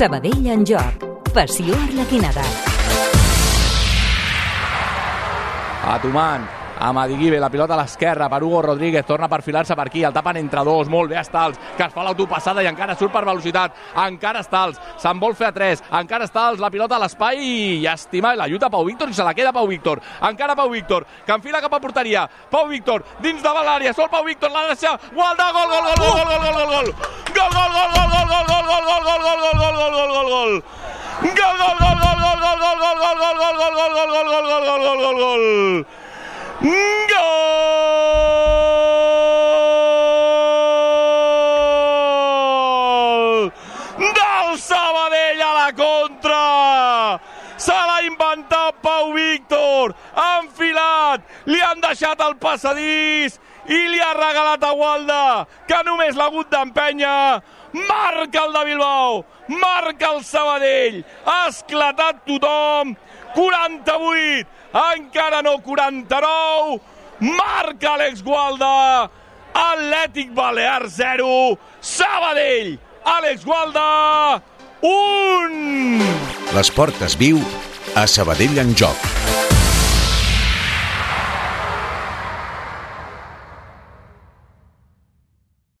Sabadell en joc. Passió arlequinada. A Tuman, amb Adiguibe, la pilota a l'esquerra per Hugo Rodríguez, torna a perfilar-se per aquí, el tapen entre dos, molt bé Estals, que es fa l'autopassada i encara surt per velocitat, encara Estals, se'n vol fer a tres, encara Estals, la pilota a l'espai i estima, la lluita Pau Víctor i se la queda Pau Víctor, encara Pau Víctor, que enfila cap a porteria, Pau Víctor, dins de l'àrea, sol Pau Víctor, la deixa, gol, gol, gol, gol, gol, gol. Gol, gol, gol, gol, gol, gol, gol, gol, gol, gol, gol, gol, gol, gol, gol, gol, gol, gol, gol, gol. Gol! Del Sabadell a la contra! Se l'ha inventat Pau Víctor! Ha enfilat! Li han deixat el passadís! I li ha regalat a Walda, que només l'ha hagut d'empènyer! Marca el de Bilbao! Marca el Sabadell! Ha esclatat tothom! 48! Encara no 49! Marca Àlex Gualda! Atlètic Balear 0! Sabadell! Àlex Gualda! 1! L'esport es viu a Sabadell en joc.